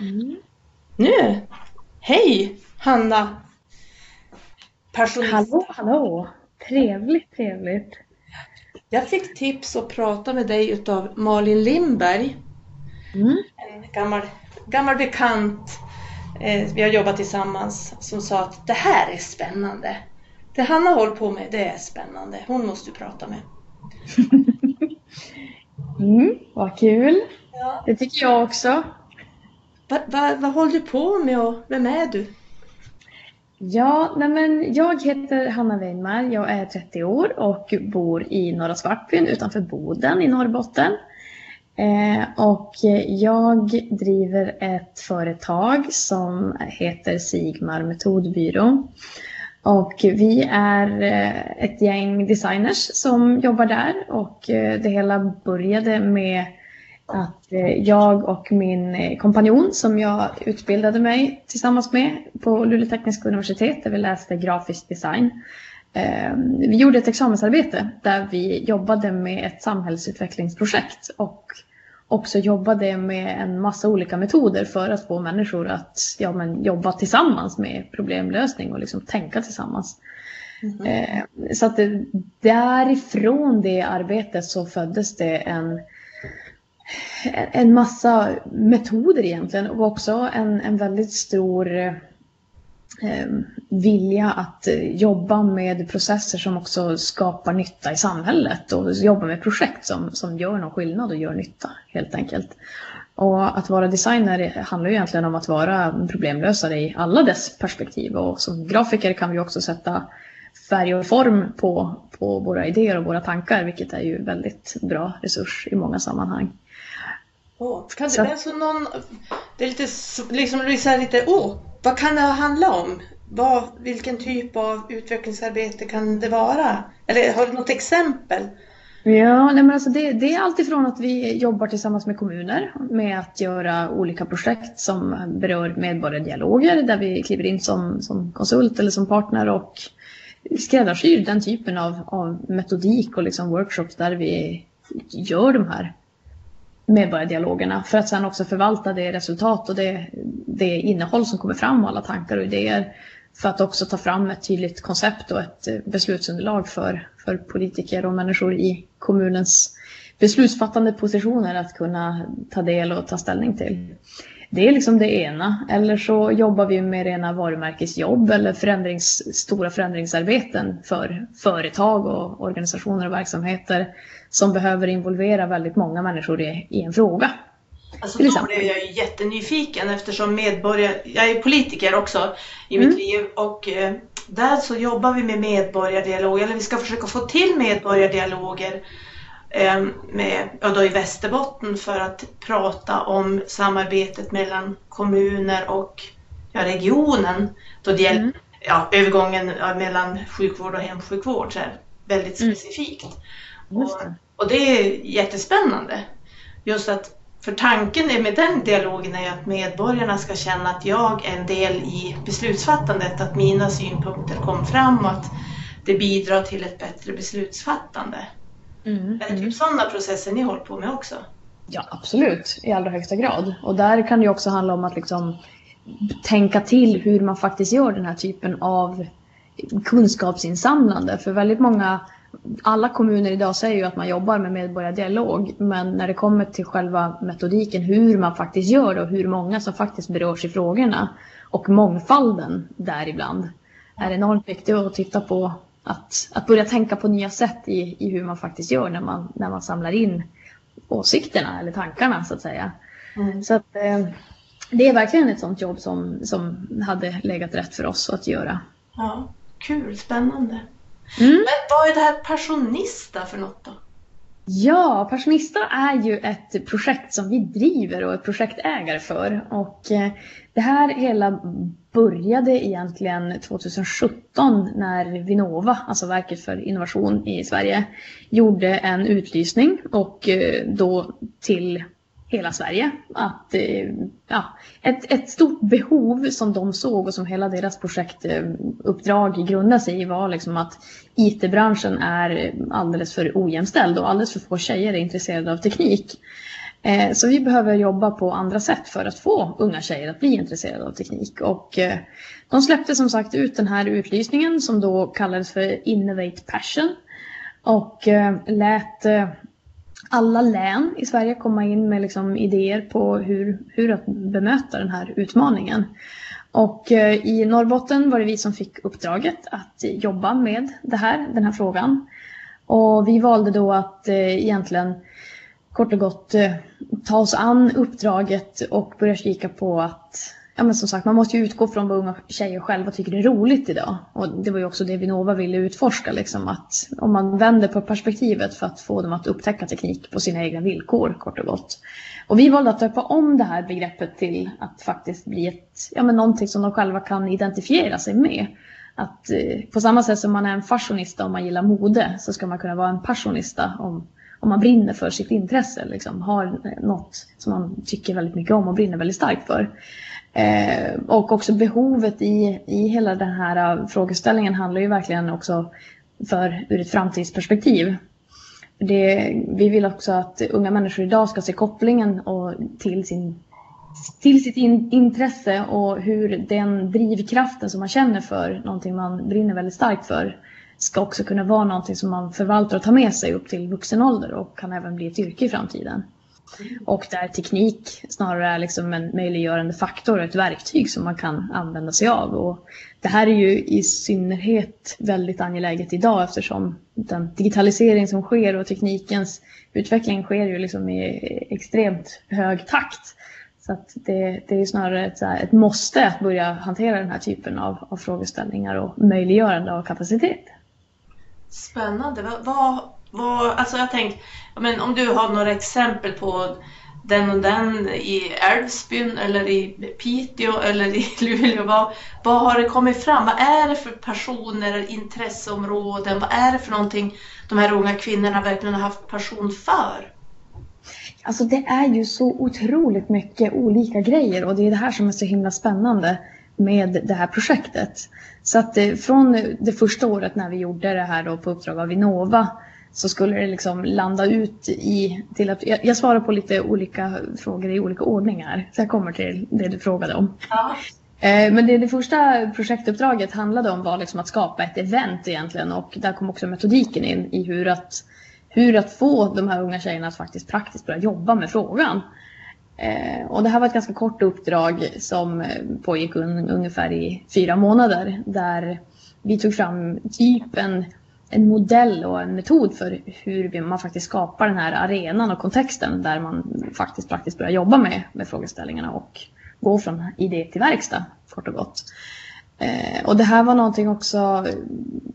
Mm. Nu! Hej Hanna! Passionist. Hallå, hallå! Trevligt, trevligt. Jag fick tips att prata med dig utav Malin Lindberg. Mm. En gammal, gammal bekant. Eh, vi har jobbat tillsammans. Som sa att det här är spännande. Det Hanna håller på med, det är spännande. Hon måste du prata med. Mm, vad kul! Ja. Det tycker jag också. Va, va, vad håller du på med och vem är du? Ja, nej men jag heter Hanna Weinmar. Jag är 30 år och bor i Norra Svartbyn utanför Boden i Norrbotten. Eh, och jag driver ett företag som heter Sigmar Metodbyrå. Och vi är eh, ett gäng designers som jobbar där och eh, det hela började med att eh, jag och min eh, kompanjon som jag utbildade mig tillsammans med på Luleå tekniska universitet där vi läste grafisk design. Eh, Vi gjorde ett examensarbete där vi jobbade med ett samhällsutvecklingsprojekt och också jobbade med en massa olika metoder för att få människor att ja, men, jobba tillsammans med problemlösning och liksom tänka tillsammans. Eh, Så att därifrån det arbetet så föddes det en, en massa metoder egentligen och också en, en väldigt stor eh, eh vilja att eh, jobba med processer som också skapar nytta i samhället och jobba med projekt som, som gör någon skillnad och gör nytta helt enkelt. Och att vara designer handlar ju egentligen om att vara problemlösare i alla dess perspektiv och som grafiker kan vi också sätta färg och form på, på våra idéer och våra tankar vilket är ju väldigt bra resurs i många sammanhang. Åh, kan Så- alltså någon, det är lite, liksom, det lite, åh, vad kan det handla om? Vad, vilken typ av utvecklingsarbete kan det vara? Eller har du något exempel? Ja, nej men alltså det, det är alltifrån att vi jobbar tillsammans med kommuner med att göra olika projekt som berör medborgardialoger där vi kliver in som, som konsult eller som partner och skräddarsyr den typen av, av metodik och liksom workshops där vi gör de här medborgardialogerna för att sen också förvalta det resultat och det, det innehåll som kommer fram och alla tankar och idéer för att också ta fram ett tydligt koncept och ett eh, beslutsunderlag för, för politiker och människor i kommunens beslutsfattande positioner att kunna ta del och ta ställning till. Det är liksom det ena. Eller så jobbar vi med rena varumärkesjobb eller förändrings, stora förändringsarbeten för företag och organisationer och verksamheter som behöver involvera väldigt många människor i, i en fråga. Alltså då blev jag ju jättenyfiken eftersom medborgare, jag är politiker också i Mm. mitt liv och eh, där så jobbar vi med medborgardialog, eller vi ska försöka få till medborgardialoger med, ja då i Västerbotten för att prata om samarbetet mellan kommuner och ja, regionen. Då det gäller Mm. ja, övergången mellan sjukvård och hemsjukvård, så här, väldigt Mm. specifikt. Just Och, det. och det är jättespännande. Just att, för tanken med den dialogen är att medborgarna ska känna att jag är en del i beslutsfattandet, att mina synpunkter kommer fram och att det bidrar till ett bättre beslutsfattande. Mm, Är det mm. typ sådana processer ni håller på med också? Ja, absolut. I allra högsta grad. Och där kan det också handla om att liksom tänka till hur man faktiskt gör den här typen av kunskapsinsamlande. För väldigt många, alla kommuner idag säger ju att man jobbar med medborgardialog. Men när det kommer till själva metodiken, hur man faktiskt gör det och hur många som faktiskt berörs i frågorna och mångfalden däribland är enormt viktigt att titta på att, att börja tänka på nya sätt i, i hur man faktiskt gör när man, när man samlar in åsikterna eller tankarna så att säga. Mm. Så att, eh, det är verkligen ett sånt jobb som, som hade legat rätt för oss att göra. Ja, kul, spännande. Mm. Men vad är det här Passionista för något då? Ja, Passionista är ju ett projekt som vi driver och är projektägare för. Och eh, det här hela började egentligen 2017 när Vinnova, alltså Verket för innovation i Sverige, gjorde en utlysning och eh, då till hela Sverige. Att, eh, ja, ett, ett stort behov som de såg och som hela deras projektuppdrag eh, grundade sig i var liksom att IT-branschen är alldeles för ojämställd och alldeles för få tjejer är intresserade av teknik. Eh, så vi behöver jobba på andra sätt för att få unga tjejer att bli intresserade av teknik. Och de släppte som sagt ut den här utlysningen som då kallades för Innovate Passion. Och lät alla län i Sverige komma in med liksom idéer på hur, hur att bemöta den här utmaningen. Och eh, i Norrbotten var det vi som fick uppdraget att jobba med det här, den här frågan. Och vi valde då att eh, egentligen kort och gott eh, ta oss an uppdraget och börja kika på att Ja men som sagt, man måste ju utgå från vad unga tjejer själva tycker är roligt idag. Och det var ju också det Vinnova ville utforska, liksom att om man vänder på perspektivet för att få dem att upptäcka teknik på sina egna villkor, kort och gott. Och vi valde att döpa om det här begreppet till att faktiskt bli ett, ja men någonting som de själva kan identifiera sig med. Att eh, på samma sätt som man är en fashionista om man gillar mode så ska man kunna vara en passionista om om man brinner för sitt intresse, liksom, har något som man tycker väldigt mycket om och brinner väldigt starkt för. Eh, och också behovet i, i hela den här eh, frågeställningen handlar ju verkligen också för ur ett framtidsperspektiv. Det, vi vill också att unga människor idag ska se kopplingen och till, sin, till sitt in, intresse och hur den drivkraften som man känner för någonting man brinner väldigt starkt för ska också kunna vara någonting som man förvaltar och tar med sig upp till vuxen ålder och kan även bli ett yrke i framtiden. Och där teknik snarare är liksom en möjliggörande faktor och ett verktyg som man kan använda sig av. Och det här är ju i synnerhet väldigt angeläget idag eftersom den digitalisering som sker och teknikens utveckling sker ju liksom i extremt hög takt. Så att det, det är snarare ett, ett måste att börja hantera den här typen av, av frågeställningar och möjliggörande av kapacitet. Spännande. Vad, vad, vad, alltså jag tänkt, men om du har några exempel på den och den i Älvsbyn eller i Piteå eller i Luleå. Vad, vad har det kommit fram? Vad är det för personer, intresseområden? Vad är det för någonting de här unga kvinnorna verkligen har haft passion för? Alltså det är ju så otroligt mycket olika grejer och det är det här som är så himla spännande med det här projektet. Så att eh, från det första året när vi gjorde det här då på uppdrag av Vinnova så skulle det liksom landa ut i till att jag, jag svarar på lite olika frågor i olika ordningar. Så jag kommer till det du frågade om. Ja. Eh, men det, det första projektuppdraget handlade om var liksom att skapa ett event egentligen och där kom också metodiken in i hur att, hur att få de här unga tjejerna att faktiskt praktiskt börja jobba med frågan. Eh, och det här var ett ganska kort uppdrag som eh, pågick un, ungefär i fyra månader där vi tog fram typ en, en modell och en metod för hur man faktiskt skapar den här arenan och kontexten där man faktiskt praktiskt börjar jobba med, med frågeställningarna och gå från idé till verkstad kort och gott. Eh, och det här var någonting också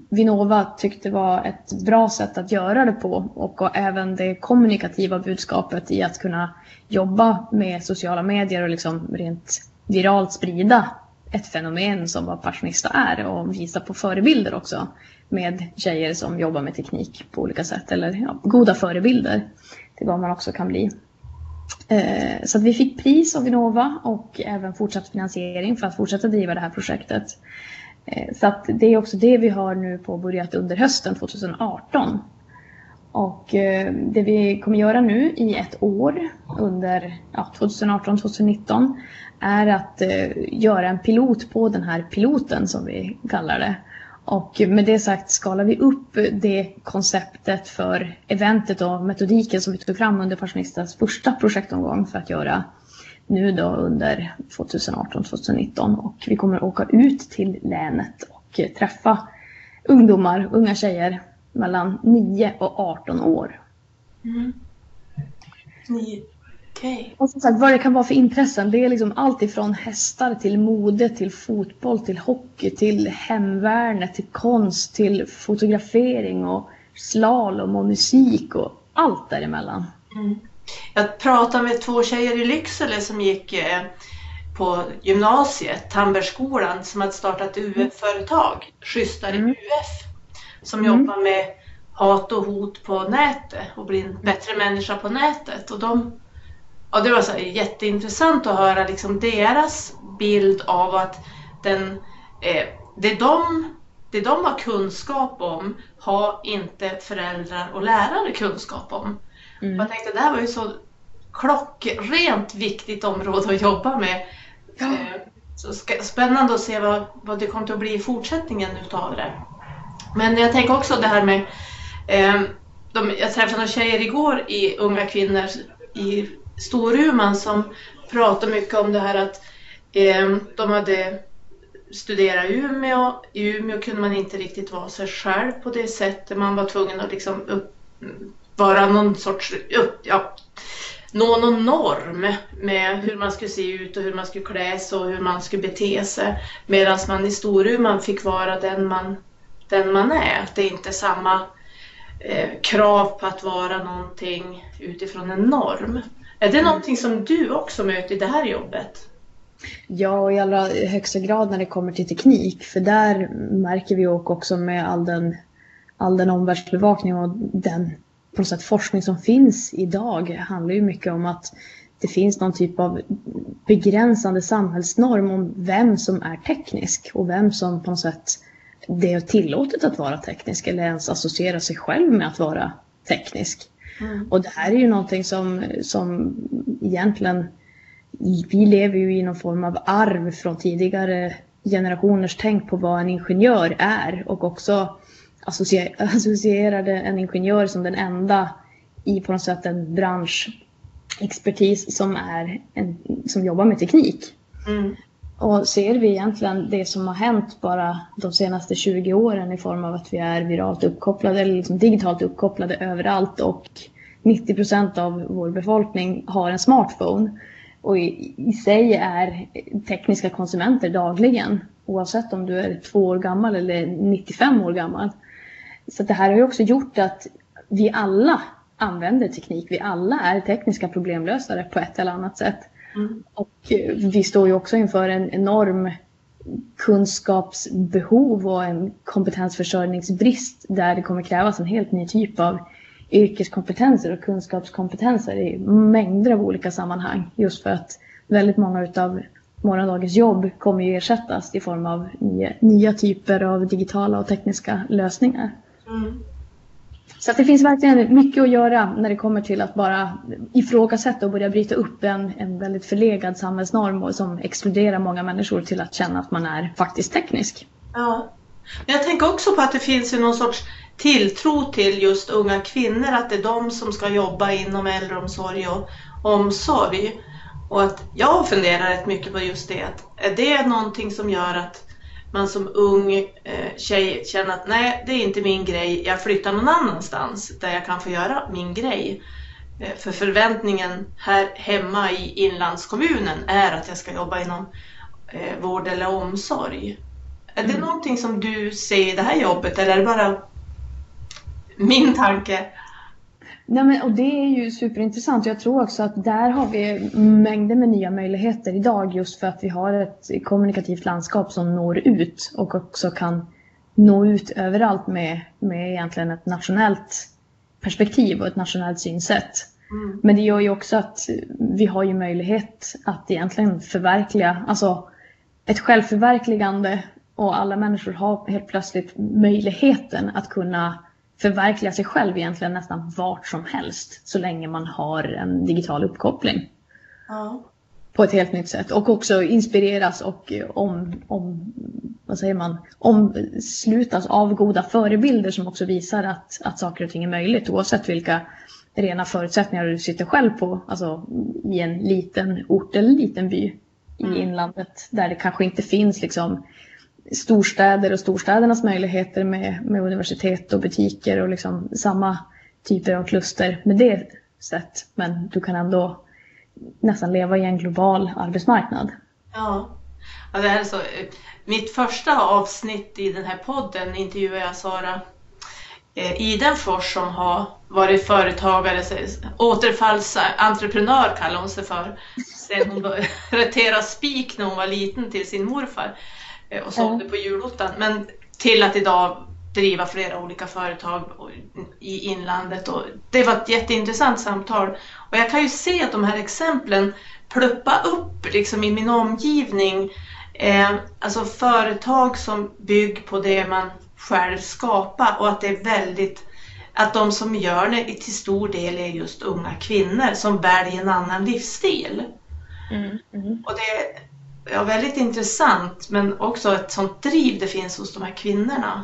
Vinnova tyckte var ett bra sätt att göra det på och även det kommunikativa budskapet i att kunna jobba med sociala medier och liksom rent viralt sprida ett fenomen som vad Passionista är och visa på förebilder också med tjejer som jobbar med teknik på olika sätt eller ja, goda förebilder till vad man också kan bli. Eh, så att vi fick pris av Vinnova och även fortsatt finansiering för att fortsätta driva det här projektet. Eh, så att det är också det vi har nu påbörjat under hösten 2018. Och eh, det vi kommer göra nu i ett år under ja, 2018-2019 är att eh, göra en pilot på den här piloten som vi kallar det. Och med det sagt skalar vi upp det konceptet för eventet och metodiken som vi tog fram under Passionistas första projektomgång för att göra nu då under 2018-2019. Och vi kommer att åka ut till länet och träffa ungdomar, unga tjejer mellan 9 och 18 år. Mm. Okay. Och som sagt, vad det kan vara för intressen. Det är liksom allt ifrån hästar till mode, till fotboll, till hockey, till hemvärnet, till konst, till fotografering och slalom och musik och allt däremellan. Mm. Jag pratade med två tjejer i Lycksele som gick eh, på gymnasiet, Tamberskolan, som hade startat UF-företag, Schysstare mm. UF, som mm. jobbar med hat och hot på nätet och bli en bättre människa på nätet. Och de Ja, det var så jätteintressant att höra liksom deras bild av att den, eh, det, de, det de har kunskap om har inte föräldrar och lärare kunskap om. Mm. Jag tänkte det här var ju så klockrent viktigt område att jobba med. Ja. Eh, så spännande att se vad, vad det kommer att bli i fortsättningen utav det. Men jag tänker också det här med eh, de, jag träffade några tjejer igår i Unga kvinnor i Storuman som pratade mycket om det här att eh, de hade studerat i Umeå. I Umeå kunde man inte riktigt vara sig själv på det sättet. Man var tvungen att liksom upp, vara någon sorts, upp, ja, nå någon norm med hur man skulle se ut och hur man skulle klä sig och hur man skulle bete sig. Medan man i Storuman fick vara den man, den man är. Det är inte samma eh, krav på att vara någonting utifrån en norm. Är det någonting som du också möter i det här jobbet? Ja, och i allra högsta grad när det kommer till teknik. För där märker vi också med all den, all den omvärldsbevakning och den på något sätt, forskning som finns idag handlar ju mycket om att det finns någon typ av begränsande samhällsnorm om vem som är teknisk och vem som på något sätt det är tillåtet att vara teknisk eller ens associera sig själv med att vara teknisk. Mm. Och det här är ju någonting som, som egentligen, vi lever ju i någon form av arv från tidigare generationers tänk på vad en ingenjör är och också associerade en ingenjör som den enda i på något sätt en branschexpertis som, är en, som jobbar med teknik. Mm. Och ser vi egentligen det som har hänt bara de senaste 20 åren i form av att vi är viralt uppkopplade eller liksom digitalt uppkopplade överallt och 90 procent av vår befolkning har en smartphone och i, i sig är tekniska konsumenter dagligen oavsett om du är två år gammal eller 95 år gammal. Så det här har ju också gjort att vi alla använder teknik. Vi alla är tekniska problemlösare på ett eller annat sätt. Mm. Och eh, vi står ju också inför en enorm kunskapsbehov och en kompetensförsörjningsbrist där det kommer krävas en helt ny typ av yrkeskompetenser och kunskapskompetenser i mängder av olika sammanhang. Just för att väldigt många utav morgondagens jobb kommer ju ersättas i form av nya, nya typer av digitala och tekniska lösningar. Mm. Så att det finns verkligen mycket att göra när det kommer till att bara ifrågasätta och börja bryta upp en, en väldigt förlegad samhällsnorm som exkluderar många människor till att känna att man är faktiskt teknisk. Ja. Men jag tänker också på att det finns någon sorts tilltro till just unga kvinnor, att det är de som ska jobba inom äldreomsorg och omsorg. Och att jag funderar rätt mycket på just det, att är det någonting som gör att man som ung eh, tjej känner att nej, det är inte min grej, jag flyttar någon annanstans där jag kan få göra min grej. Eh, för förväntningen här hemma i inlandskommunen är att jag ska jobba inom eh, vård eller omsorg. Är det mm. någonting som du ser i det här jobbet eller är det bara min tanke? Nej, men, och det är ju superintressant. Jag tror också att där har vi mängder med nya möjligheter idag just för att vi har ett kommunikativt landskap som når ut och också kan nå ut överallt med, med egentligen ett nationellt perspektiv och ett nationellt synsätt. Mm. Men det gör ju också att vi har ju möjlighet att egentligen förverkliga, alltså ett självförverkligande och alla människor har helt plötsligt möjligheten att kunna förverkliga sig själv egentligen nästan vart som helst så länge man har en digital uppkoppling. Ja. På ett helt nytt sätt och också inspireras och om, om, vad säger man, omslutas av goda förebilder som också visar att, att saker och ting är möjligt oavsett vilka rena förutsättningar du sitter själv på, alltså i en liten ort eller liten by i mm. inlandet där det kanske inte finns liksom storstäder och storstädernas möjligheter med, med universitet och butiker och liksom samma typer av kluster med det sätt. Men du kan ändå nästan leva i en global arbetsmarknad. Ja, ja det är så. Eh, mitt första avsnitt i den här podden intervjuade jag Sara eh, Idenfors som har varit företagare, återfallsentreprenör kallar hon sig för, sen hon började spik när hon var liten till sin morfar. Eh, och sålde på julottan. Men till att idag driva flera olika företag i inlandet. Och det var ett jätteintressant samtal. Och jag kan ju se att de här exemplen pluppa upp liksom i min omgivning. Eh, alltså företag som bygger på det man själv skapar och att det är väldigt att de som gör det till stor del är just unga kvinnor som väljer en annan livsstil. Mm, mm. Och det ja, väldigt intressant men också ett sånt driv det finns hos de här kvinnorna.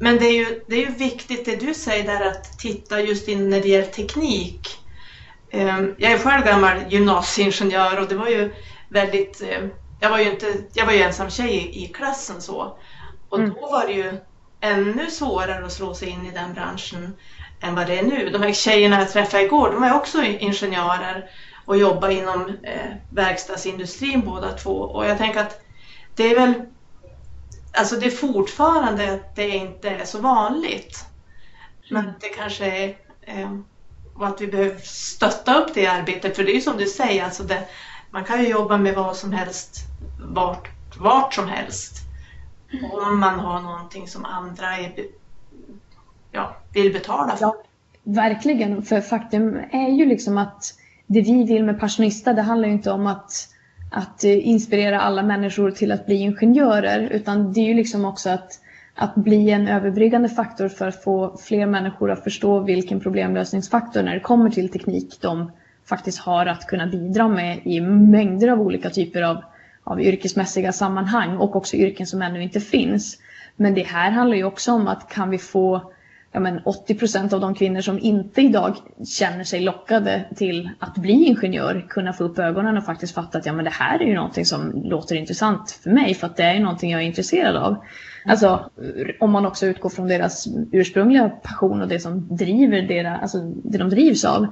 Men det är, ju, det är ju viktigt det du säger där att titta just in när det gäller teknik. Ehm, jag är själv gammal gymnasieingenjör och det var ju väldigt, eh, jag var ju, inte, jag var ju ensam tjej i, klassen så. Och mm. då var det ju ännu svårare att slå sig in i den branschen än vad det är nu. De här tjejerna jag träffade igår, de är också ingenjörer och jobbar inom eh, verkstadsindustrin båda två. Och jag tänker att det är väl, alltså det är fortfarande att det inte är så vanligt. Men det kanske är, eh, och att vi behöver stötta upp det arbetet. För det är ju som du säger, alltså det, man kan ju jobba med vad som helst, vart, vart som helst. Om man har någonting som andra är, ja, vill betala för. Ja, verkligen, för faktum är ju liksom att det vi vill med Passionista, det handlar ju inte om att, att eh, inspirera alla människor till att bli ingenjörer, utan det är ju liksom också att, att bli en överbryggande faktor för att få fler människor att förstå vilken problemlösningsfaktor när det kommer till teknik de faktiskt har att kunna bidra med i mängder av olika typer av, av yrkesmässiga sammanhang och också yrken som ännu inte finns. Men det här handlar ju också om att kan vi få ja, men 80 procent av de kvinnor som inte idag känner sig lockade till att bli ingenjör kunna få upp ögonen och faktiskt fatta att ja, men det här är ju någonting som låter intressant för mig för att det är någonting jag är intresserad av. Alltså om man också utgår från deras ursprungliga passion och det som driver deras, alltså det de drivs av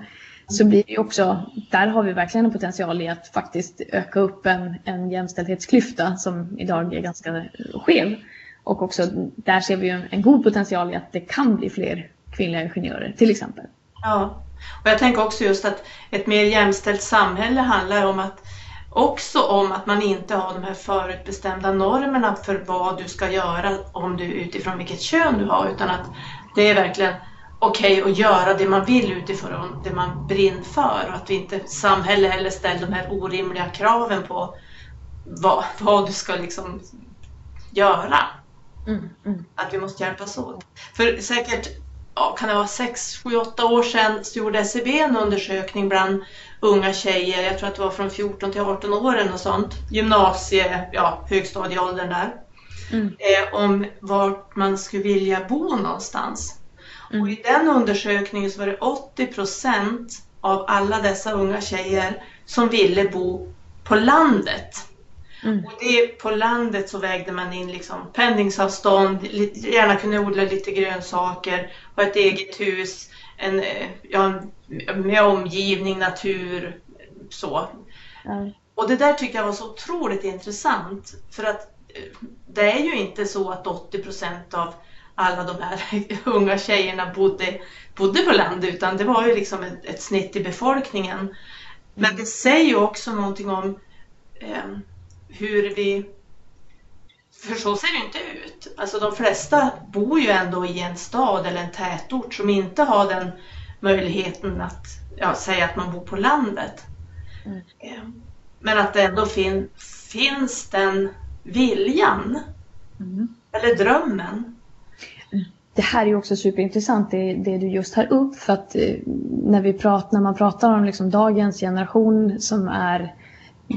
så blir det också, där har vi verkligen en potential i att faktiskt öka upp en, en jämställdhetsklyfta som idag är ganska skev. Och också där ser vi ju en god potential i att det kan bli fler kvinnliga ingenjörer till exempel. Ja, och jag tänker också just att ett mer jämställt samhälle handlar om att också om att man inte har de här förutbestämda normerna för vad du ska göra om du utifrån vilket kön du har utan att det är verkligen okej okay att göra det man vill utifrån det man brinner för och att vi inte samhälle heller ställer de här orimliga kraven på vad, vad du ska liksom göra. Mm, mm. Att vi måste hjälpas åt. För säkert ja, kan det vara 6, 7, 8 år sedan så gjorde SCB en undersökning bland unga tjejer, jag tror att det var från 14 till 18 år och sånt, gymnasie, ja högstadieåldern där, mm. eh, om vart man skulle vilja bo någonstans. Mm. Och i den undersökningen så var det 80 procent av alla dessa unga tjejer som ville bo på landet. Mm. Och det, på landet så vägde man in liksom pendlingsavstånd, gärna kunna odla lite grönsaker, ha ett eget hus, en, eh, ja, med omgivning, natur, så. Mm. Och det där tyckte jag var så otroligt intressant för att eh, det är ju inte så att 80 procent av alla de här unga tjejerna bodde, bodde på landet utan det var ju liksom ett, ett snitt i befolkningen. Men mm. det säger ju också någonting om eh, hur vi... För så ser det inte ut. Alltså de flesta bor ju ändå i en stad eller en tätort som inte har den möjligheten att ja, säga att man bor på landet. Mm. Men att det ändå fin, finns den viljan. Mm. Eller drömmen. Det här är också superintressant det, det du just tar upp för att eh, när, vi pratar, när man pratar om liksom dagens generation som är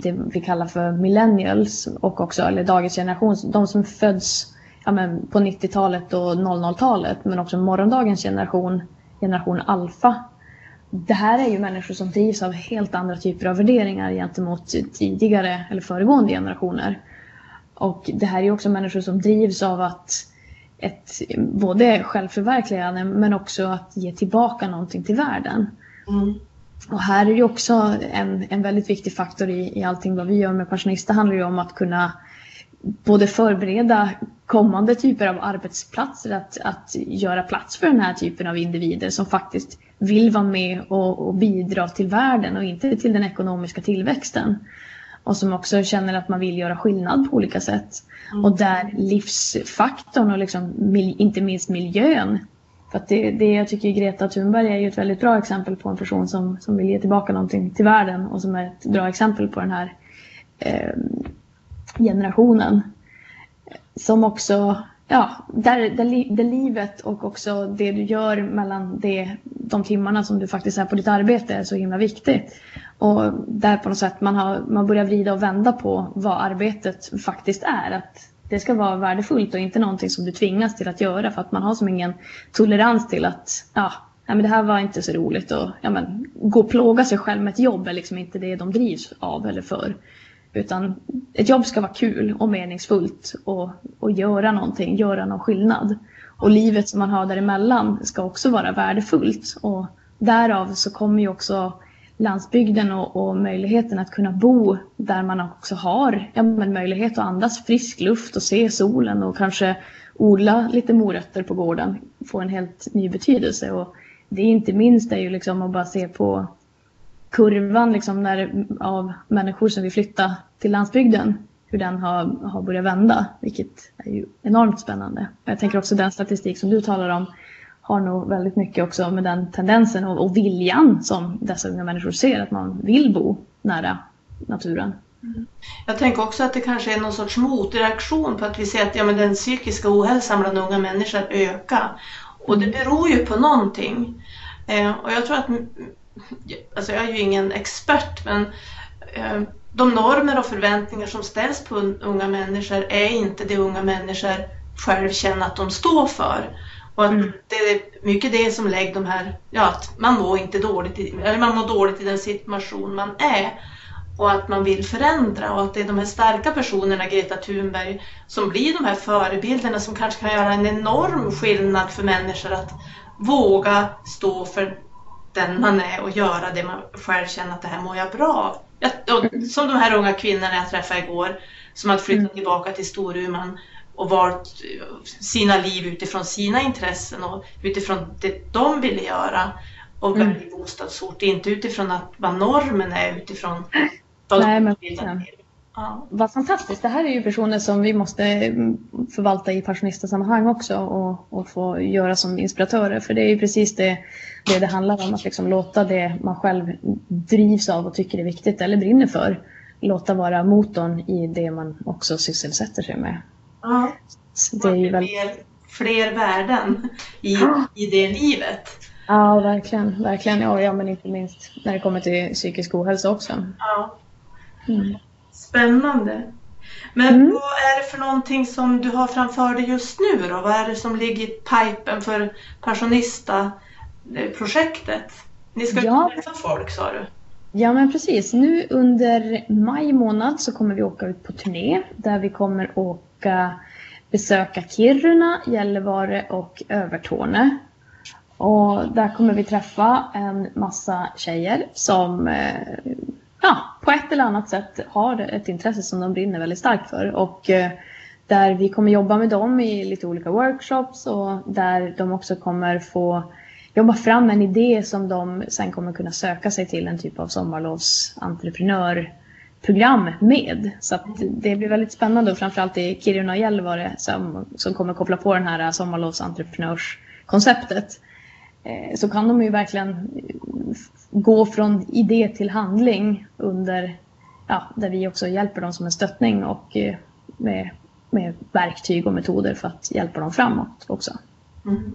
det vi kallar för millennials och också, eller dagens generation, de som föds ja, men på 90-talet och 00-talet men också morgondagens generation, generation alfa. Det här är ju människor som drivs av helt andra typer av värderingar gentemot tidigare eller föregående generationer. Och det här är också människor som drivs av att ett, både självförverkligande men också att ge tillbaka någonting till världen. Mm. Och här är det också en, en väldigt viktig faktor i, i allting vad vi gör med Passionista handlar ju om att kunna både förbereda kommande typer av arbetsplatser, att, att göra plats för den här typen av individer som faktiskt vill vara med och, och bidra till världen och inte till den ekonomiska tillväxten. Och som också känner att man vill göra skillnad på olika sätt. Mm. Och där livsfaktorn och liksom, inte minst miljön för att det, det jag tycker Greta Thunberg är ju ett väldigt bra exempel på en person som, som vill ge tillbaka någonting till världen och som är ett bra exempel på den här eh, generationen. Som också ja, där, där, där, livet och också det du gör mellan det, de timmarna som du faktiskt är på ditt arbete är så himla viktigt. Och där på något sätt man, har, man börjar vrida och vända på vad arbetet faktiskt är. Att det ska vara värdefullt och inte någonting som du tvingas till att göra för att man har som ingen tolerans till att ja, nej, men det här var inte så roligt och ja, men, gå och plåga sig själv med ett jobb är liksom inte det de drivs av eller för. Utan ett jobb ska vara kul och meningsfullt och, och göra någonting, göra någon skillnad. Och livet som man har däremellan ska också vara värdefullt. Och därav så kommer ju också landsbygden och, och möjligheten att kunna bo där man också har ja, men möjlighet att andas frisk luft och se solen och kanske odla lite morötter på gården får en helt ny betydelse. Och det är inte minst är ju liksom att bara se på kurvan liksom när, av människor som vill flytta till landsbygden, hur den har, har börjat vända, vilket är ju enormt spännande. Jag tänker också den statistik som du talar om har nog väldigt mycket också med den tendensen och, och viljan som dessa unga människor ser, att man vill bo nära naturen. Mm. Jag tänker också att det kanske är någon sorts motreaktion på att vi ser att ja, men den psykiska ohälsan bland unga människor ökar. Och det beror ju på någonting. Eh, och jag tror att alltså jag är ju ingen expert, men eh, de normer och förväntningar som ställs på unga människor är inte det unga människor själv känner att de står för. Och att mm. det är mycket det som lägger de här, ja att man mår inte dåligt, i, eller man mår dåligt i den situation man är och att man vill förändra och att det är de här starka personerna, Greta Thunberg, som blir de här förebilderna som kanske kan göra en enorm skillnad för människor att våga stå för den man är och göra det man själv känner att det här mår jag bra jag, Som de här unga kvinnorna jag träffade igår som hade flyttat mm. tillbaka till Storuman och valt sina liv utifrån sina intressen och utifrån det de ville göra och mm. välja bostadsort, inte utifrån att vad normen är utifrån vad Nej, de vill. Ja. Vad fantastiskt. Det här är ju personer som vi måste förvalta i pensionistasammanhang också och, och få göra som inspiratörer. För det är ju precis det det, det handlar om. Att liksom låta det man själv drivs av och tycker är viktigt eller brinner för, låta vara motorn i det man också sysselsätter sig med. Ja, det är ju väldigt... fler, fler värden i, ja. i det livet. Ja, verkligen. verkligen. Ja, ja, men inte minst när det kommer till psykisk ohälsa också. Ja. Mm. Spännande. Men mm. vad är det för någonting som du har framför dig just nu då? Vad är det som ligger i pipen för pensionista-projektet? Ni ska ja. träffa folk sa du? Ja men precis. Nu under maj månad så kommer vi åka ut på turné där vi kommer åka besöka Kiruna, Gällivare och Övertorne. Och där kommer vi träffa en massa tjejer som eh, ja, på ett eller annat sätt har ett intresse som de brinner väldigt starkt för. Och eh, där vi kommer jobba med dem i lite olika workshops och där de också kommer få jobba fram en idé som de sen kommer kunna söka sig till en typ av sommarlovsentreprenör program med. Så det blir väldigt spännande och framförallt i Kiruna och Gällivare som, som kommer koppla på den här sommarlovsentreprenörskonceptet. Eh, så kan de ju verkligen gå från idé till handling under, ja, där vi också hjälper dem som en stöttning och eh, med, med verktyg och metoder för att hjälpa dem framåt också. Mm.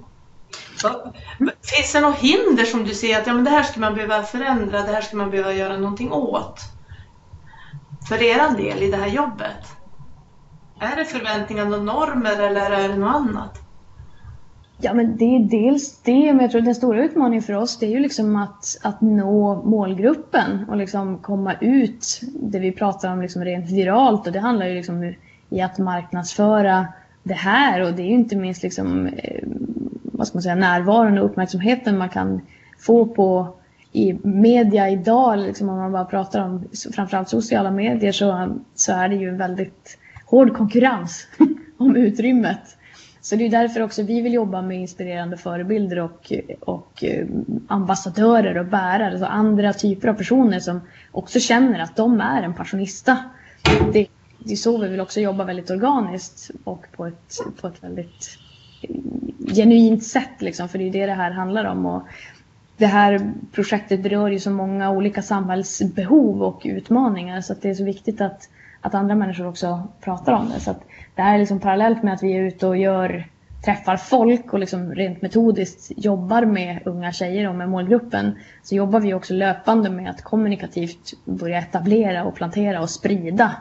finns det något hinder som du ser att ja, men det här ska man behöva förändra, det här ska man behöva göra någonting åt? För er del i det här jobbet? Är det förväntningar och normer eller är det något annat? Ja, men det är dels det, men jag tror den stora utmaningen för oss det är ju liksom att, att nå målgruppen och liksom komma ut. Det vi pratar om liksom rent viralt och det handlar ju liksom i att marknadsföra det här och det är ju inte minst liksom, eh, vad ska man säga, närvaron och uppmärksamheten man kan få på i media idag, liksom om man bara pratar om framförallt sociala medier så, så är det ju väldigt hård konkurrens om utrymmet. Så det är därför också vi vill jobba med inspirerande förebilder och, och eh, ambassadörer och bärare, alltså andra typer av personer som också känner att de är en passionista. Det, det är så vi vill också jobba väldigt organiskt och på ett, på ett väldigt eh, genuint sätt, liksom, för det är det det här handlar om. Och det här projektet berör ju så många olika samhällsbehov och utmaningar så att det är så viktigt att att andra människor också pratar om det. Så att det här är liksom parallellt med att vi är ute och gör träffar folk och liksom rent metodiskt jobbar med unga tjejer och med målgruppen så jobbar vi också löpande med att kommunikativt börja etablera och plantera och sprida,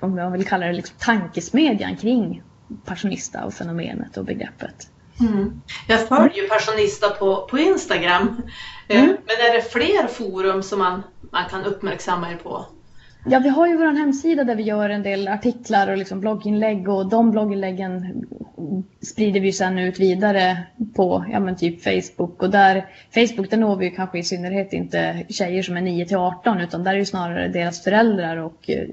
om jag vill kalla det liksom tankesmedjan kring passionista och fenomenet och begreppet. Mm. Jag följer ju Passionista på, på Instagram. Eh, mm. Men är det fler forum som man, man kan uppmärksamma er på? Ja, vi har ju vår hemsida där vi gör en del artiklar och liksom blogginlägg och de blogginläggen sprider vi sen ut vidare på ja, men typ Facebook och där Facebook där når vi kanske i synnerhet inte tjejer som är 9 till 18 utan där är det snarare deras föräldrar och eh,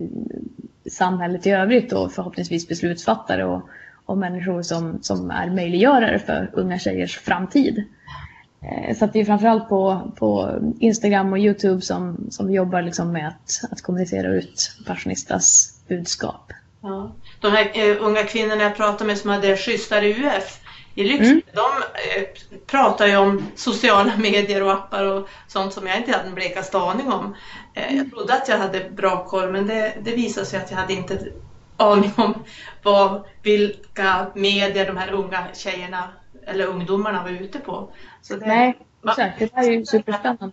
samhället i övrigt och förhoppningsvis beslutsfattare och, och människor som, som är möjliggörare för unga tjejers framtid. Eh, så det är framförallt på, på Instagram och Youtube som, som vi jobbar liksom med att, att kommunicera ut Passionistas budskap. Ja. De här uh, unga kvinnorna jag pratade med som hade schysstare UF i Lycksele, mm. de uh, pratar ju om sociala medier och appar och sånt som jag inte hade en blekaste aning om. Uh, jag trodde att jag hade bra koll men det, det visade sig att jag hade inte aning om vad, vilka medier de här unga tjejerna eller ungdomarna var ute på. Så det, Nej, exakt. Det där är ju superspännande.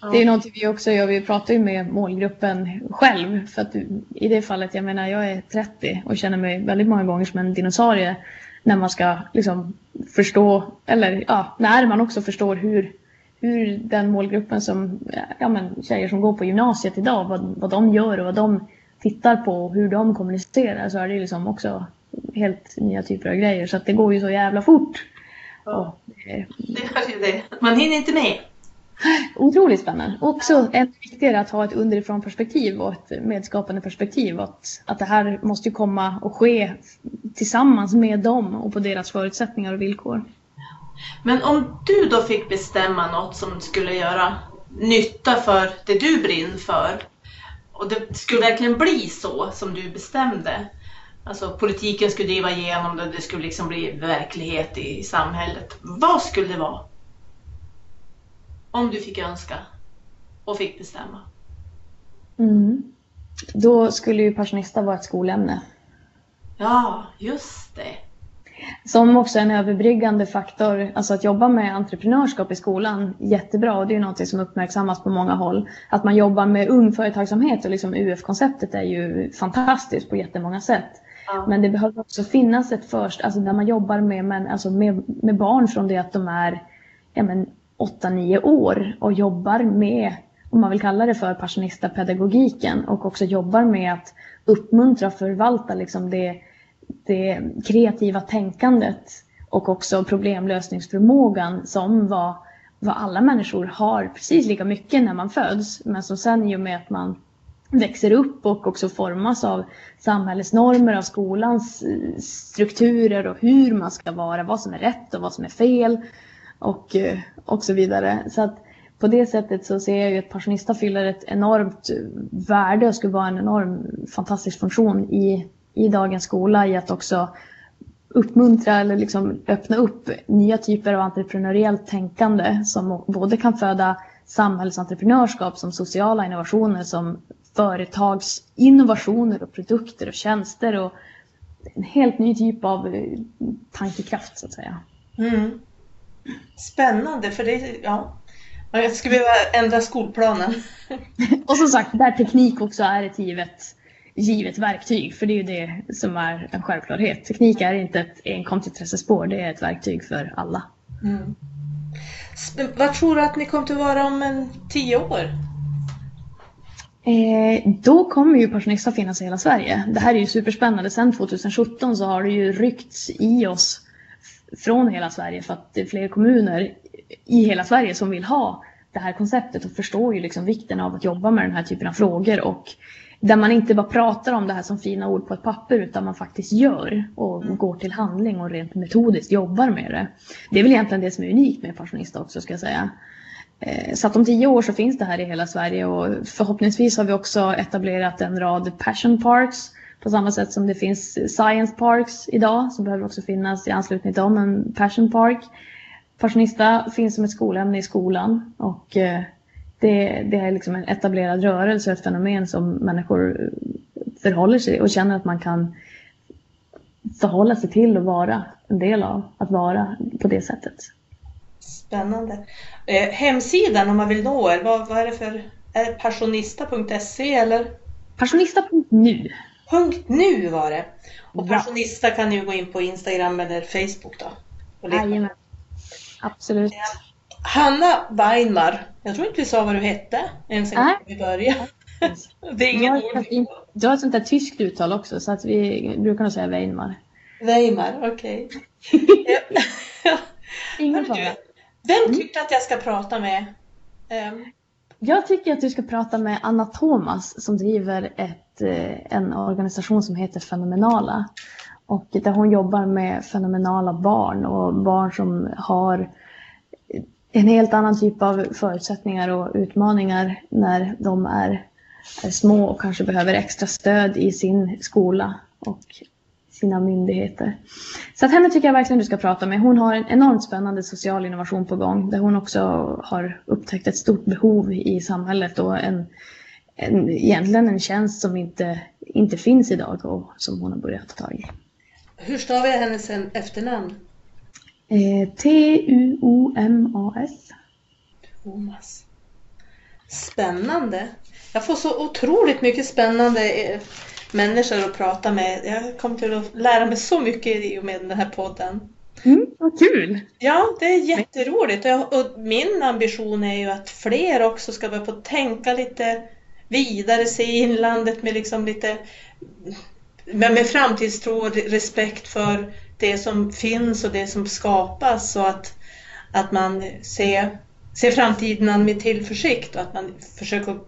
Ja. Det är någonting vi också gör. Vi pratar ju med målgruppen själv. För att i det fallet, jag menar jag är 30 och känner mig väldigt många gånger som en dinosaurie. När man ska liksom förstå, eller ja, när man också förstår hur, hur den målgruppen som, ja men tjejer som går på gymnasiet idag, vad, vad de gör och vad de tittar på och hur de kommunicerar så är det liksom också helt nya typer av grejer. Så att det går ju så jävla fort. Ja, det, det är ju det. Man hinner inte med. Otroligt spännande. Också ännu viktigare att ha ett underifrån perspektiv och ett medskapande perspektiv. Att, att det här måste komma och ske tillsammans med dem och på deras förutsättningar och villkor. Men om du då fick bestämma något som skulle göra nytta för det du brinner för och det skulle verkligen bli så som du bestämde. Alltså politiken skulle driva igenom det, det skulle liksom bli verklighet i samhället. Vad skulle det vara? Om du fick önska och fick bestämma. Mm. Då skulle ju passionista vara ett skolämne. Ja, just det. Som också en överbryggande faktor, alltså att jobba med entreprenörskap i skolan, jättebra och det är något som uppmärksammas på många håll. Att man jobbar med ung företagsamhet och liksom UF-konceptet är ju fantastiskt på jättemånga sätt. Men det behöver också finnas ett först, alltså där man jobbar med, men, alltså med, med barn från det att de är ja, 8-9 år och jobbar med, om man vill kalla det för passionista-pedagogiken och också jobbar med att uppmuntra och förvalta liksom det, det kreativa tänkandet och också problemlösningsförmågan som vad, vad alla människor har precis lika mycket när man föds men som sen i och med att man växer upp och också formas av samhällets normer, av skolans eh, strukturer och hur man ska vara, vad som är rätt och vad som är fel och, eh, och så vidare. Så att på det sättet så ser jag ju att Passionista fyller ett enormt värde och skulle vara en enorm fantastisk funktion i, i dagens skola i att också uppmuntra eller liksom öppna upp nya typer av entreprenöriellt tänkande som både kan föda samhällsentreprenörskap som sociala innovationer som företagsinnovationer och produkter och tjänster och en helt ny typ av eh, tankekraft så att säga. Mm. Spännande, för det, ja, jag skulle behöva ändra skolplanen. och som sagt, där teknik också är ett givet, givet verktyg, för det är ju det som är en självklarhet. Teknik är inte ett enkomt intressespår, det är ett verktyg för alla. Mm. Vad tror du att ni kommer att vara om en tio år? Eh, då kommer ju Passionista finnas i hela Sverige. Det här är ju superspännande. Sen 2017 så har det ju ryckts i oss från hela Sverige för att det är fler kommuner i hela Sverige som vill ha det här konceptet och förstår ju liksom vikten av att jobba med den här typen av frågor och där man inte bara pratar om det här som fina ord på ett papper utan man faktiskt gör och går till handling och rent metodiskt jobbar med det. Det är väl egentligen det som är unikt med Passionista också ska jag säga. Eh, så att om tio år så finns det här i hela Sverige och förhoppningsvis har vi också etablerat en rad passion parks. På samma sätt som det finns science parks idag så behöver det också finnas i anslutning till dem en passion park. Passionista finns som ett skolämne i skolan och eh, det, det är liksom en etablerad rörelse, ett fenomen som människor förhåller sig och känner att man kan förhålla sig till och vara en del av att vara på det sättet. Spännande. Eh, hemsidan om man vill nå er, vad, vad är det för, är det passionista.se eller? Passionista.nu. .nu var det. Och Passionista kan ju gå in på Instagram eller Facebook då. Jajamän. Absolut. Hanna Weinmar, jag tror inte vi sa vad du hette ens en gång vi började. Det är ingen ord. Du har ett sånt där tyskt uttal också så att vi brukar nog säga Weinmar. Weimar, okej. Okay. Ingen fara. Vem tyckte att jag ska prata med? Um... Jag tycker att du ska prata med Anna Thomas som driver ett, eh, en organisation som heter Fenomenala. Och där hon jobbar med fenomenala barn och barn som har en helt annan typ av förutsättningar och utmaningar när de är, är små och kanske behöver extra stöd i sin skola och sina myndigheter. Så att henne tycker jag verkligen du ska prata med. Hon har en enormt spännande social innovation på gång där hon också har upptäckt ett stort behov i samhället och en, en, egentligen en tjänst som inte, inte finns idag och som hon har börjat ta tag i. Hur stavar jag hennes efternamn? Eh, T-U-O-M-A-S. Thomas. Spännande. Jag får så otroligt mycket spännande eh, människor att prata med. Jag kommer till att lära mig så mycket i och med den här podden. Mm, vad kul! Ja, det är jätteroligt. Och min ambition är ju att fler också ska börja få tänka lite vidare, se inlandet med liksom lite med, med framtidstro och respekt för det som finns och det som skapas och att, att man ser, ser framtiden med tillförsikt och att man försöker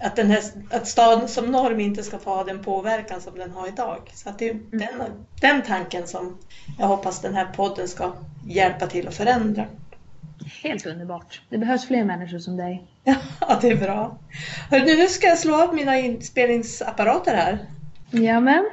att, den här, att staden som norm inte ska få ha den påverkan som den har idag. Så att det är mm. den, den tanken som jag hoppas den här podden ska hjälpa till att förändra. Helt underbart. Det behövs fler människor som dig. Ja, det är bra. Hör, nu ska jag slå av mina inspelningsapparater här. Jamen.